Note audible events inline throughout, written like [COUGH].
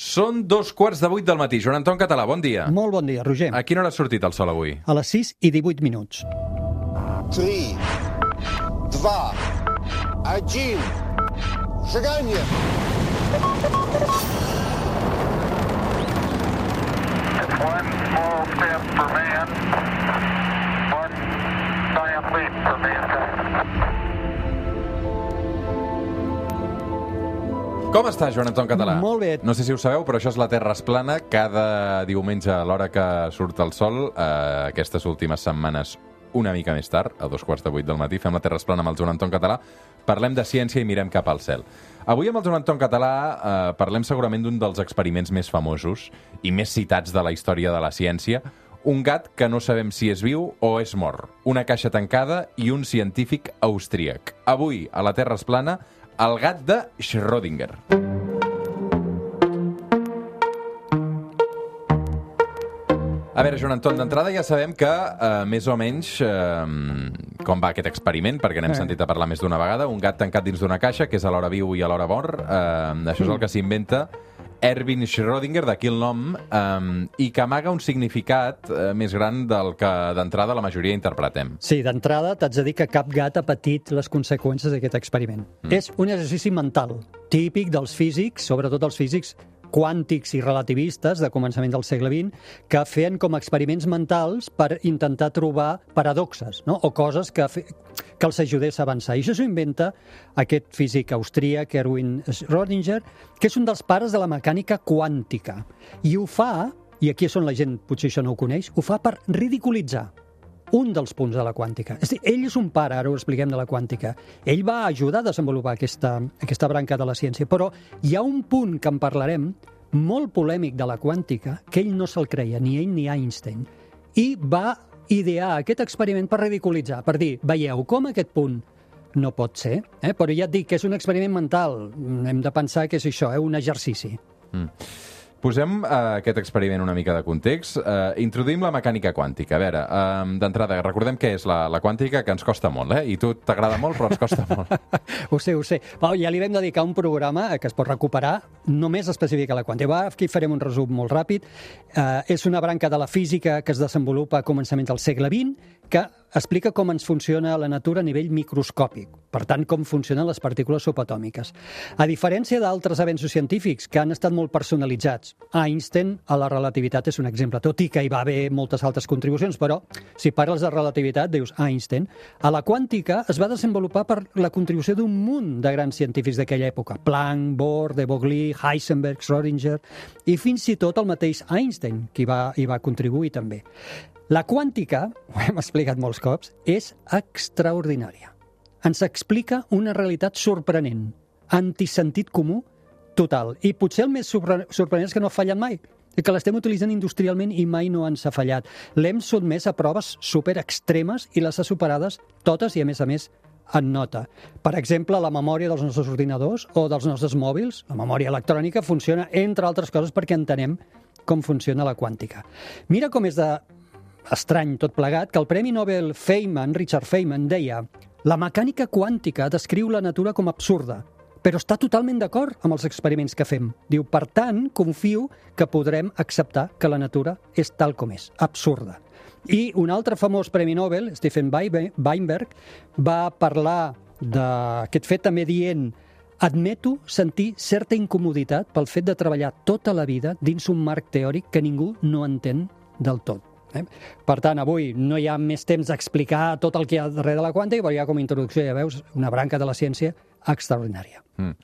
Són dos quarts de vuit del matí. Joan Anton Català, bon dia. Molt bon dia, Roger. A quina hora ha sortit el sol avui? A les 6 i 18 minuts. 3, 2, 1, seganya! One small step for man, one giant leap for mankind. Com està, Joan Anton Català? Molt bé. No sé si ho sabeu, però això és la Terra es plana. Cada diumenge a l'hora que surt el sol, eh, aquestes últimes setmanes una mica més tard, a dos quarts de vuit del matí, fem la Terra es plana amb el Joan Anton Català, parlem de ciència i mirem cap al cel. Avui amb el Joan Anton Català eh, parlem segurament d'un dels experiments més famosos i més citats de la història de la ciència, un gat que no sabem si és viu o és mort, una caixa tancada i un científic austríac. Avui, a la Terra es plana, el gat de Schrödinger. A veure, Joan Anton, d'entrada ja sabem que eh, més o menys eh, com va aquest experiment, perquè n'hem Eh. sentit a parlar més d'una vegada, un gat tancat dins d'una caixa, que és alhora viu i alhora mort, eh, això és el que s'inventa Erwin Schrödinger, d'aquí el nom, eh, i que amaga un significat eh, més gran del que d'entrada la majoria interpretem. Sí, d'entrada t'haig de dir que cap gat ha patit les conseqüències d'aquest experiment. Mm. És un exercici mental, típic dels físics, sobretot els físics quàntics i relativistes de començament del segle XX, que feien com experiments mentals per intentar trobar paradoxes, no? o coses que, fe... que els ajudés a avançar. I això s'ho inventa aquest físic austríac, Erwin Schrödinger, que és un dels pares de la mecànica quàntica. I ho fa, i aquí és on la gent potser això no ho coneix, ho fa per ridiculitzar un dels punts de la quàntica. És dir, ell és un pare, ara ho expliquem, de la quàntica. Ell va ajudar a desenvolupar aquesta, aquesta branca de la ciència, però hi ha un punt que en parlarem molt polèmic de la quàntica que ell no se'l creia, ni ell ni Einstein, i va idear aquest experiment per ridiculitzar, per dir, veieu com aquest punt no pot ser, eh? però ja et dic que és un experiment mental, hem de pensar que és això, eh? un exercici. Posem uh, aquest experiment una mica de context. Uh, introduïm la mecànica quàntica. A veure, uh, d'entrada, recordem què és la, la quàntica, que ens costa molt, eh? I tu t'agrada molt, però ens costa molt. [LAUGHS] Ho sé, ho sé. Pau, ja li vam dedicar un programa eh, que es pot recuperar només específic a la quàntica. Aquí farem un resum molt ràpid. Uh, és una branca de la física que es desenvolupa a començaments del segle XX que explica com ens funciona la natura a nivell microscòpic, per tant, com funcionen les partícules subatòmiques. A diferència d'altres avenços científics que han estat molt personalitzats, Einstein a la relativitat és un exemple, tot i que hi va haver moltes altres contribucions, però si parles de relativitat dius Einstein. A la quàntica es va desenvolupar per la contribució d'un munt de grans científics d'aquella època, Planck, Bohr, de Broglie, Heisenberg, Schrödinger i fins i tot el mateix Einstein, qui va, hi va contribuir també. La quàntica, [LAUGHS] ho hem explicat molts cops, és extraordinària. Ens explica una realitat sorprenent, antisentit comú total. I potser el més sorpre- sorprenent és que no ha fallat mai, que l'estem utilitzant industrialment i mai no ens ha fallat. L'hem sotmès a proves super extremes i les ha superades totes i, a més a més, en nota. Per exemple, la memòria dels nostres ordinadors o dels nostres mòbils, la memòria electrònica, funciona, entre altres coses, perquè entenem com funciona la quàntica. Mira com és de estrany tot plegat, que el Premi Nobel Feynman, Richard Feynman, deia la mecànica quàntica descriu la natura com absurda, però està totalment d'acord amb els experiments que fem. Diu, per tant, confio que podrem acceptar que la natura és tal com és, absurda. I un altre famós Premi Nobel, Stephen Weinbe- Weinberg, va parlar d'aquest fet també dient admeto sentir certa incomoditat pel fet de treballar tota la vida dins un marc teòric que ningú no entén del tot. Eh? Per tant, avui no hi ha més temps d'explicar tot el que hi ha darrere de la quàntica, però ja com a introducció ja veus una branca de la ciència extraordinària. Mm.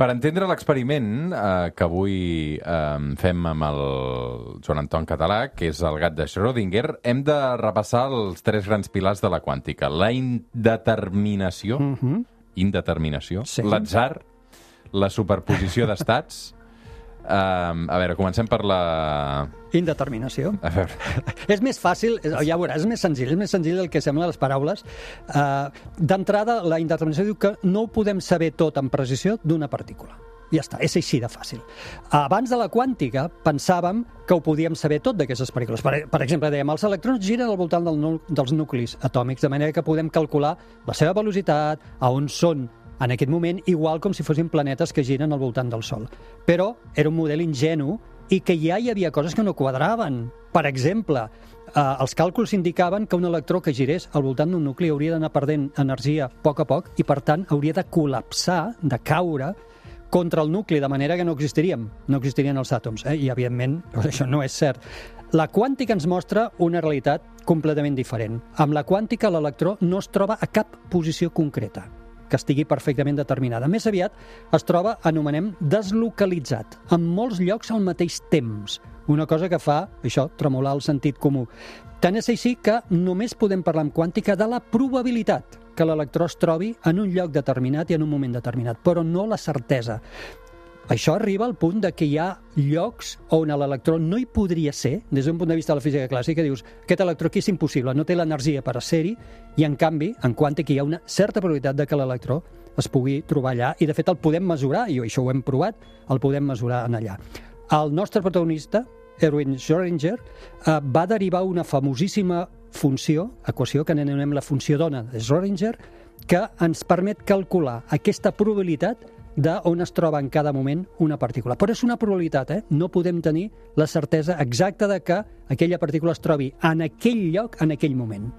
Per entendre l'experiment eh, que avui eh, fem amb el Joan Anton Català, que és el gat de Schrödinger, hem de repassar els tres grans pilars de la quàntica. La indeterminació, mm -hmm. indeterminació, Sí. l'atzar, la superposició d'estats... Eh, a veure, comencem per la... Indeterminació. A veure, [LAUGHS] És més fàcil, ja veuràs, és més senzill, és més senzill del que sembla les paraules. Uh, D'entrada, la indeterminació diu que no ho podem saber tot amb precisió d'una partícula. Ja està, és així de fàcil. Abans de la quàntica pensàvem que ho podíem saber tot d'aquestes partícules. Per, per exemple, dèiem, els electrons giren al voltant del dels nuclis atòmics, de manera que podem calcular la seva velocitat, a on són en aquest moment, igual com si fossin planetes que giren al voltant del Sol. Però era un model ingenu i que ja hi havia coses que no quadraven. Per exemple, eh, els càlculs indicaven que un electró que girés al voltant d'un nucli hauria d'anar perdent energia a poc a poc i, per tant, hauria de col·lapsar, de caure, contra el nucli, de manera que no existiríem, no existirien els àtoms, eh? i evidentment això no és cert. La quàntica ens mostra una realitat completament diferent. Amb la quàntica l'electró no es troba a cap posició concreta que estigui perfectament determinada. Més aviat es troba, anomenem, deslocalitzat, en molts llocs al mateix temps. Una cosa que fa, això, tremolar el sentit comú. Tant és així que només podem parlar en quàntica de la probabilitat que l'electró es trobi en un lloc determinat i en un moment determinat, però no la certesa. Això arriba al punt de que hi ha llocs on l'electró no hi podria ser, des d'un punt de vista de la física clàssica, dius, aquest electró aquí és impossible, no té l'energia per ser-hi, i en canvi, en quàntica hi ha una certa probabilitat de que l'electró es pugui trobar allà, i de fet el podem mesurar, i això ho hem provat, el podem mesurar en allà. El nostre protagonista, Erwin Schrödinger, eh, va derivar una famosíssima funció, equació que anomenem la funció d'ona de Schrödinger, que ens permet calcular aquesta probabilitat de on es troba en cada moment una partícula. Però és una probabilitat, eh? No podem tenir la certesa exacta de que aquella partícula es trobi en aquell lloc, en aquell moment.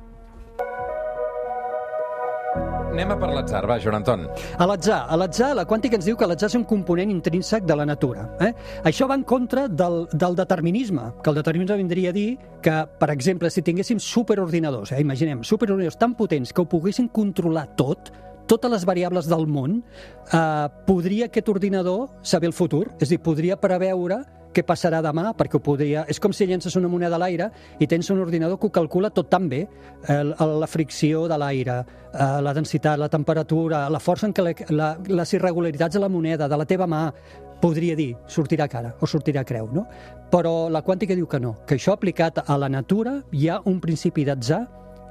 Anem a per l'atzar, va, Joan Anton. A l'atzar. A l'atzar, la quàntica ens diu que l'atzar és un component intrínsec de la natura. Eh? Això va en contra del, del determinisme, que el determinisme vindria a dir que, per exemple, si tinguéssim superordinadors, eh? imaginem, superordinadors tan potents que ho poguessin controlar tot, totes les variables del món, eh, podria aquest ordinador saber el futur, és a dir, podria preveure què passarà demà, perquè ho podria... És com si llences una moneda a l'aire i tens un ordinador que ho calcula tot tan bé, el, la fricció de l'aire, eh, la densitat, la temperatura, la força en què la, la, les irregularitats de la moneda, de la teva mà, podria dir, sortirà cara o sortirà creu, no? Però la quàntica diu que no, que això aplicat a la natura hi ha un principi d'atzar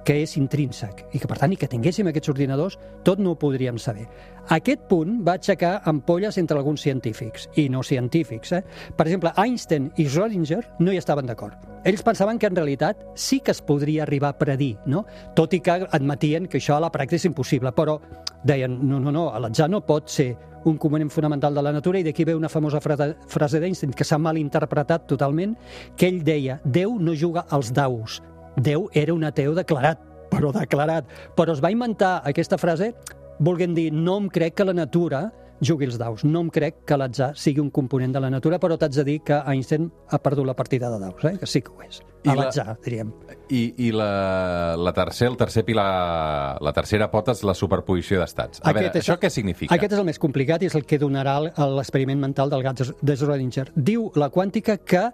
que és intrínsec i que, per tant, i que tinguéssim aquests ordinadors, tot no ho podríem saber. Aquest punt va aixecar ampolles entre alguns científics i no científics. Eh? Per exemple, Einstein i Schrödinger no hi estaven d'acord. Ells pensaven que en realitat sí que es podria arribar a predir, no? tot i que admetien que això a la pràctica és impossible, però deien, no, no, no, l'atzar no pot ser un component fonamental de la natura i d'aquí ve una famosa frase d'Einstein que s'ha malinterpretat totalment, que ell deia, Déu no juga als daus, Déu era un ateu declarat, però declarat. Però es va inventar aquesta frase volguem dir, no em crec que la natura jugui els daus. No em crec que l'atzar sigui un component de la natura, però t'haig de dir que Einstein ha perdut la partida de daus, eh? que sí que ho és. A l'atzar, diríem. I, i la, la tercer, el tercer pilar, la tercera pota és la superposició d'estats. A aquest, veure, això, això què significa? Aquest és el més complicat i és el que donarà l'experiment mental del gat de Schrödinger. Diu la quàntica que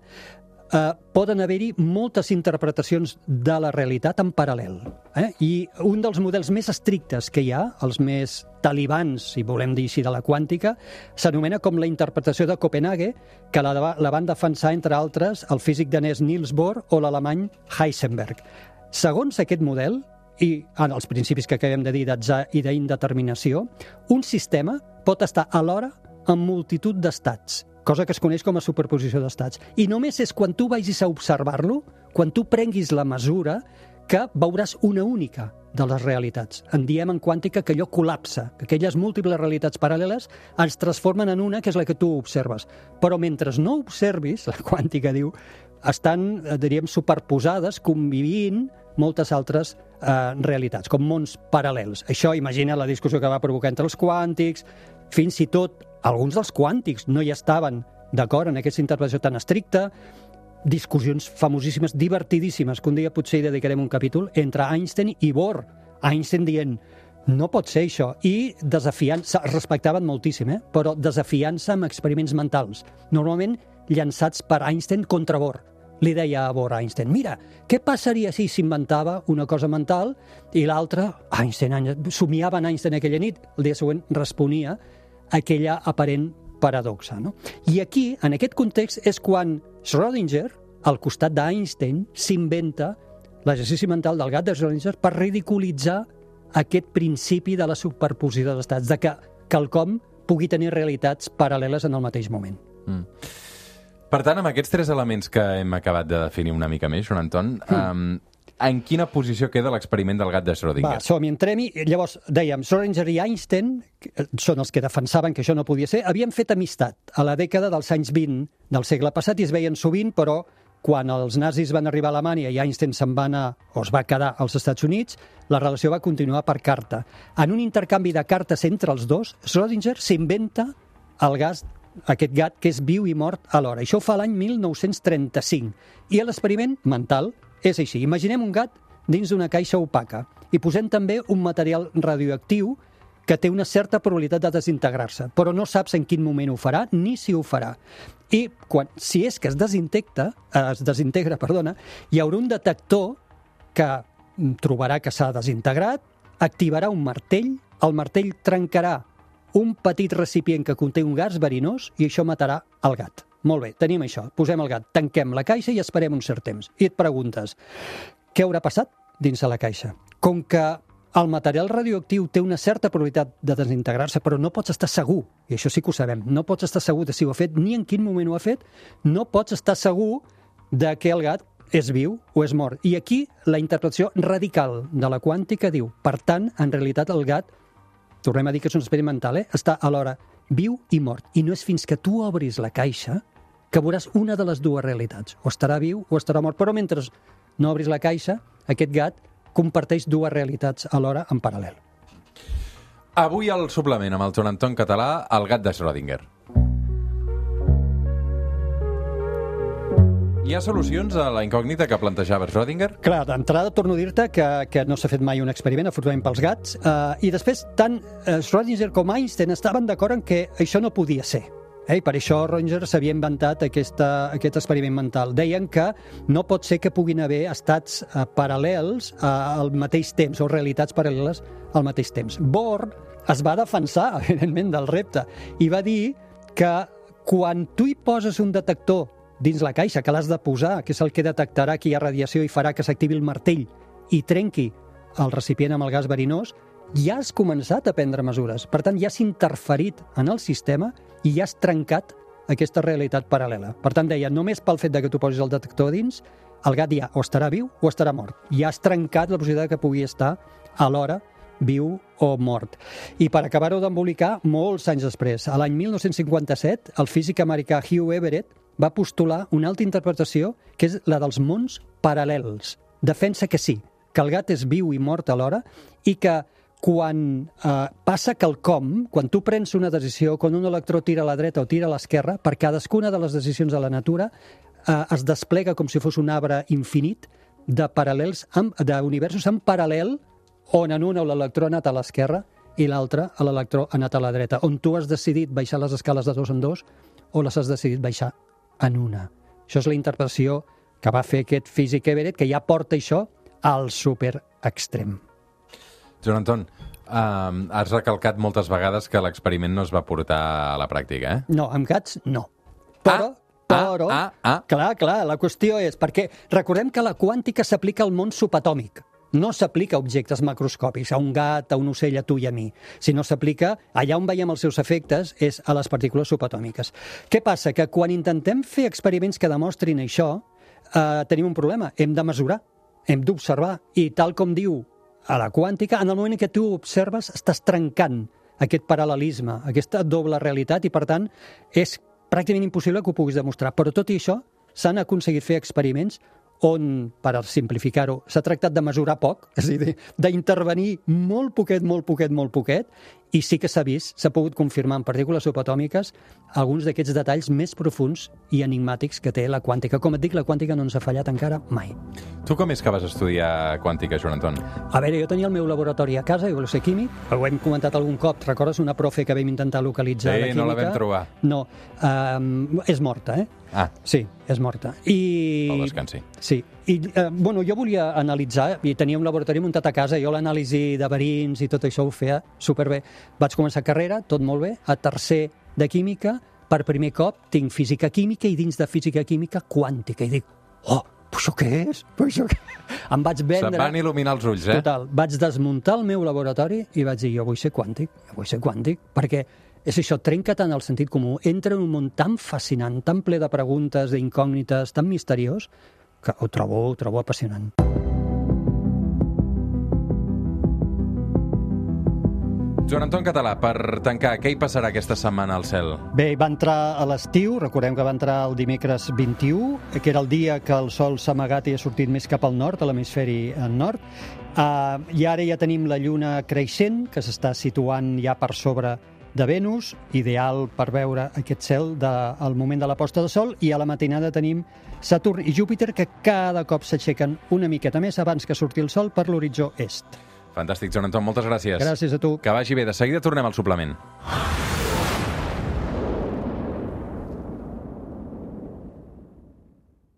eh, poden haver-hi moltes interpretacions de la realitat en paral·lel. Eh? I un dels models més estrictes que hi ha, els més talibans, si volem dir així, de la quàntica, s'anomena com la interpretació de Copenhague, que la, la van defensar, entre altres, el físic danès Niels Bohr o l'alemany Heisenberg. Segons aquest model, i en els principis que acabem de dir d'atzar i d'indeterminació, un sistema pot estar alhora en multitud d'estats cosa que es coneix com a superposició d'estats. I només és quan tu vagis a observar-lo, quan tu prenguis la mesura, que veuràs una única de les realitats. En diem en quàntica que allò col·lapsa, que aquelles múltiples realitats paral·leles ens transformen en una que és la que tu observes. Però mentre no observis, la quàntica diu, estan, eh, diríem, superposades, convivint moltes altres eh, realitats, com mons paral·lels. Això imagina la discussió que va provocar entre els quàntics, fins i tot alguns dels quàntics no hi estaven d'acord en aquesta interpretació tan estricta, discussions famosíssimes, divertidíssimes, que un dia potser hi dedicarem un capítol, entre Einstein i Bohr. Einstein dient, no pot ser això, i desafiant, se respectaven moltíssim, eh? però desafiant-se amb experiments mentals, normalment llançats per Einstein contra Bohr. Li deia a Bohr a Einstein, mira, què passaria si s'inventava una cosa mental i l'altra, Einstein, somiava en Einstein aquella nit, el dia següent responia aquella aparent paradoxa. No? I aquí, en aquest context, és quan Schrödinger, al costat d'Einstein, s'inventa l'exercici mental del gat de Schrödinger per ridiculitzar aquest principi de la superposició dels estats, de que quelcom pugui tenir realitats paral·leles en el mateix moment. Mm. Per tant, amb aquests tres elements que hem acabat de definir una mica més, Joan Anton, mm. um, en quina posició queda l'experiment del gat de Va, Schrödinger? som-hi, entrem-hi. Llavors, dèiem, Schrödinger i Einstein, eh, són els que defensaven que això no podia ser, havien fet amistat a la dècada dels anys 20 del segle passat i es veien sovint, però quan els nazis van arribar a Alemanya i Einstein se'n va anar o es va quedar als Estats Units, la relació va continuar per carta. En un intercanvi de cartes entre els dos, Schrödinger s'inventa el gas aquest gat que és viu i mort alhora. Això ho fa l'any 1935. I l'experiment mental és així. Imaginem un gat dins d'una caixa opaca i posem també un material radioactiu que té una certa probabilitat de desintegrar-se, però no saps en quin moment ho farà ni si ho farà. I quan, si és que es desintegra, es desintegra, perdona, hi haurà un detector que trobarà que s'ha desintegrat, activarà un martell, el martell trencarà un petit recipient que conté un gas verinós i això matarà el gat. Molt bé, tenim això. Posem el gat, tanquem la caixa i esperem un cert temps. I et preguntes, què haurà passat dins de la caixa? Com que el material radioactiu té una certa probabilitat de desintegrar-se, però no pots estar segur, i això sí que ho sabem, no pots estar segur de si ho ha fet ni en quin moment ho ha fet, no pots estar segur de que el gat és viu o és mort. I aquí la interpretació radical de la quàntica diu, per tant, en realitat el gat tornem a dir que és un experimental, eh? està alhora viu i mort. I no és fins que tu obris la caixa que veuràs una de les dues realitats. O estarà viu o estarà mort. Però mentre no obris la caixa, aquest gat comparteix dues realitats alhora en paral·lel. Avui al suplement amb el Joan Anton Català, el gat de Schrödinger. Hi ha solucions a la incògnita que plantejava Schrödinger? Clar, d'entrada torno a dir-te que, que no s'ha fet mai un experiment, afortunadament pels gats, eh, i després tant eh, Schrödinger com Einstein estaven d'acord en que això no podia ser. Eh? Per això Schrödinger s'havia inventat aquesta, aquest experiment mental. Deien que no pot ser que puguin haver estats eh, paral·lels eh, al mateix temps, o realitats paral·leles al mateix temps. Bohr es va defensar, [LAUGHS] evidentment, del repte, i va dir que quan tu hi poses un detector dins la caixa, que l'has de posar, que és el que detectarà que hi ha radiació i farà que s'activi el martell i trenqui el recipient amb el gas verinós, ja has començat a prendre mesures. Per tant, ja has interferit en el sistema i ja has trencat aquesta realitat paral·lela. Per tant, deia, només pel fet de que tu posis el detector dins, el gat ja o estarà viu o estarà mort. Ja has trencat la possibilitat que pugui estar alhora viu o mort. I per acabar-ho d'embolicar, molts anys després, a l'any 1957, el físic americà Hugh Everett va postular una altra interpretació, que és la dels mons paral·lels. Defensa que sí, que el gat és viu i mort alhora i que quan eh, passa quelcom, quan tu prens una decisió, quan un electró tira a la dreta o tira a l'esquerra, per cadascuna de les decisions de la natura eh, es desplega com si fos un arbre infinit de paral·lels, amb- d'universos en paral·lel on en un l'electró ha anat a l'esquerra i l'altre l'electró ha anat a la dreta, on tu has decidit baixar les escales de dos en dos o les has decidit baixar en una. Això és la interpretació que va fer aquest físic Everett, que ja porta això al super extrem. Joan Anton, um, has recalcat moltes vegades que l'experiment no es va portar a la pràctica, eh? No, amb gats no. Però, Ah, però... ah, ah. Clar, clar, la qüestió és perquè recordem que la quàntica s'aplica al món subatòmic. No s'aplica a objectes macroscòpics, a un gat, a un ocell, a tu i a mi, sinó s'aplica allà on veiem els seus efectes, és a les partícules subatòmiques. Què passa? Que quan intentem fer experiments que demostrin això, eh, tenim un problema. Hem de mesurar, hem d'observar, i tal com diu a la quàntica, en el moment en què tu observes, estàs trencant aquest paral·lelisme, aquesta doble realitat, i per tant és pràcticament impossible que ho puguis demostrar. Però tot i això, s'han aconseguit fer experiments on, per simplificar-ho, s'ha tractat de mesurar poc, és a dir, d'intervenir molt poquet, molt poquet, molt poquet, i sí que s'ha vist, s'ha pogut confirmar en partícules subatòmiques alguns d'aquests detalls més profuns i enigmàtics que té la quàntica. Com et dic, la quàntica no ens ha fallat encara mai. Tu com és que vas estudiar quàntica, Joan Anton? A veure, jo tenia el meu laboratori a casa, jo volia ser químic, ho hem comentat algun cop, recordes una profe que vam intentar localitzar Sí, la química? no la vam trobar. No, um, és morta, eh? Ah, Sí, és morta. I... el descansi. Sí, i eh, bueno, jo volia analitzar, i tenia un laboratori muntat a casa, jo l'anàlisi de verins i tot això ho feia superbé. Vaig començar carrera, tot molt bé, a tercer de química, per primer cop tinc física química i dins de física química quàntica, i dic, oh, però això què és? Però això què... Em vaig Se'n vendre... van il·luminar els ulls, eh? Total, vaig desmuntar el meu laboratori i vaig dir, jo vull ser quàntic, jo vull ser quàntic, perquè és això, trenca tant el sentit comú, entra en un món tan fascinant, tan ple de preguntes, d'incògnites, tan misteriós, que ho trobo, ho trobo apassionant. Joan Anton Català, per tancar, què hi passarà aquesta setmana al cel? Bé, va entrar a l'estiu, recordem que va entrar el dimecres 21, que era el dia que el sol s'ha amagat i ha sortit més cap al nord, a l'hemisferi nord, uh, i ara ja tenim la lluna creixent, que s'està situant ja per sobre de Venus, ideal per veure aquest cel del de, moment de la posta de sol, i a la matinada tenim Saturn i Júpiter, que cada cop s'aixequen una miqueta més abans que surti el sol per l'horitzó est. Fantàstic, Joan Anton, moltes gràcies. Gràcies a tu. Que vagi bé. De seguida tornem al suplement.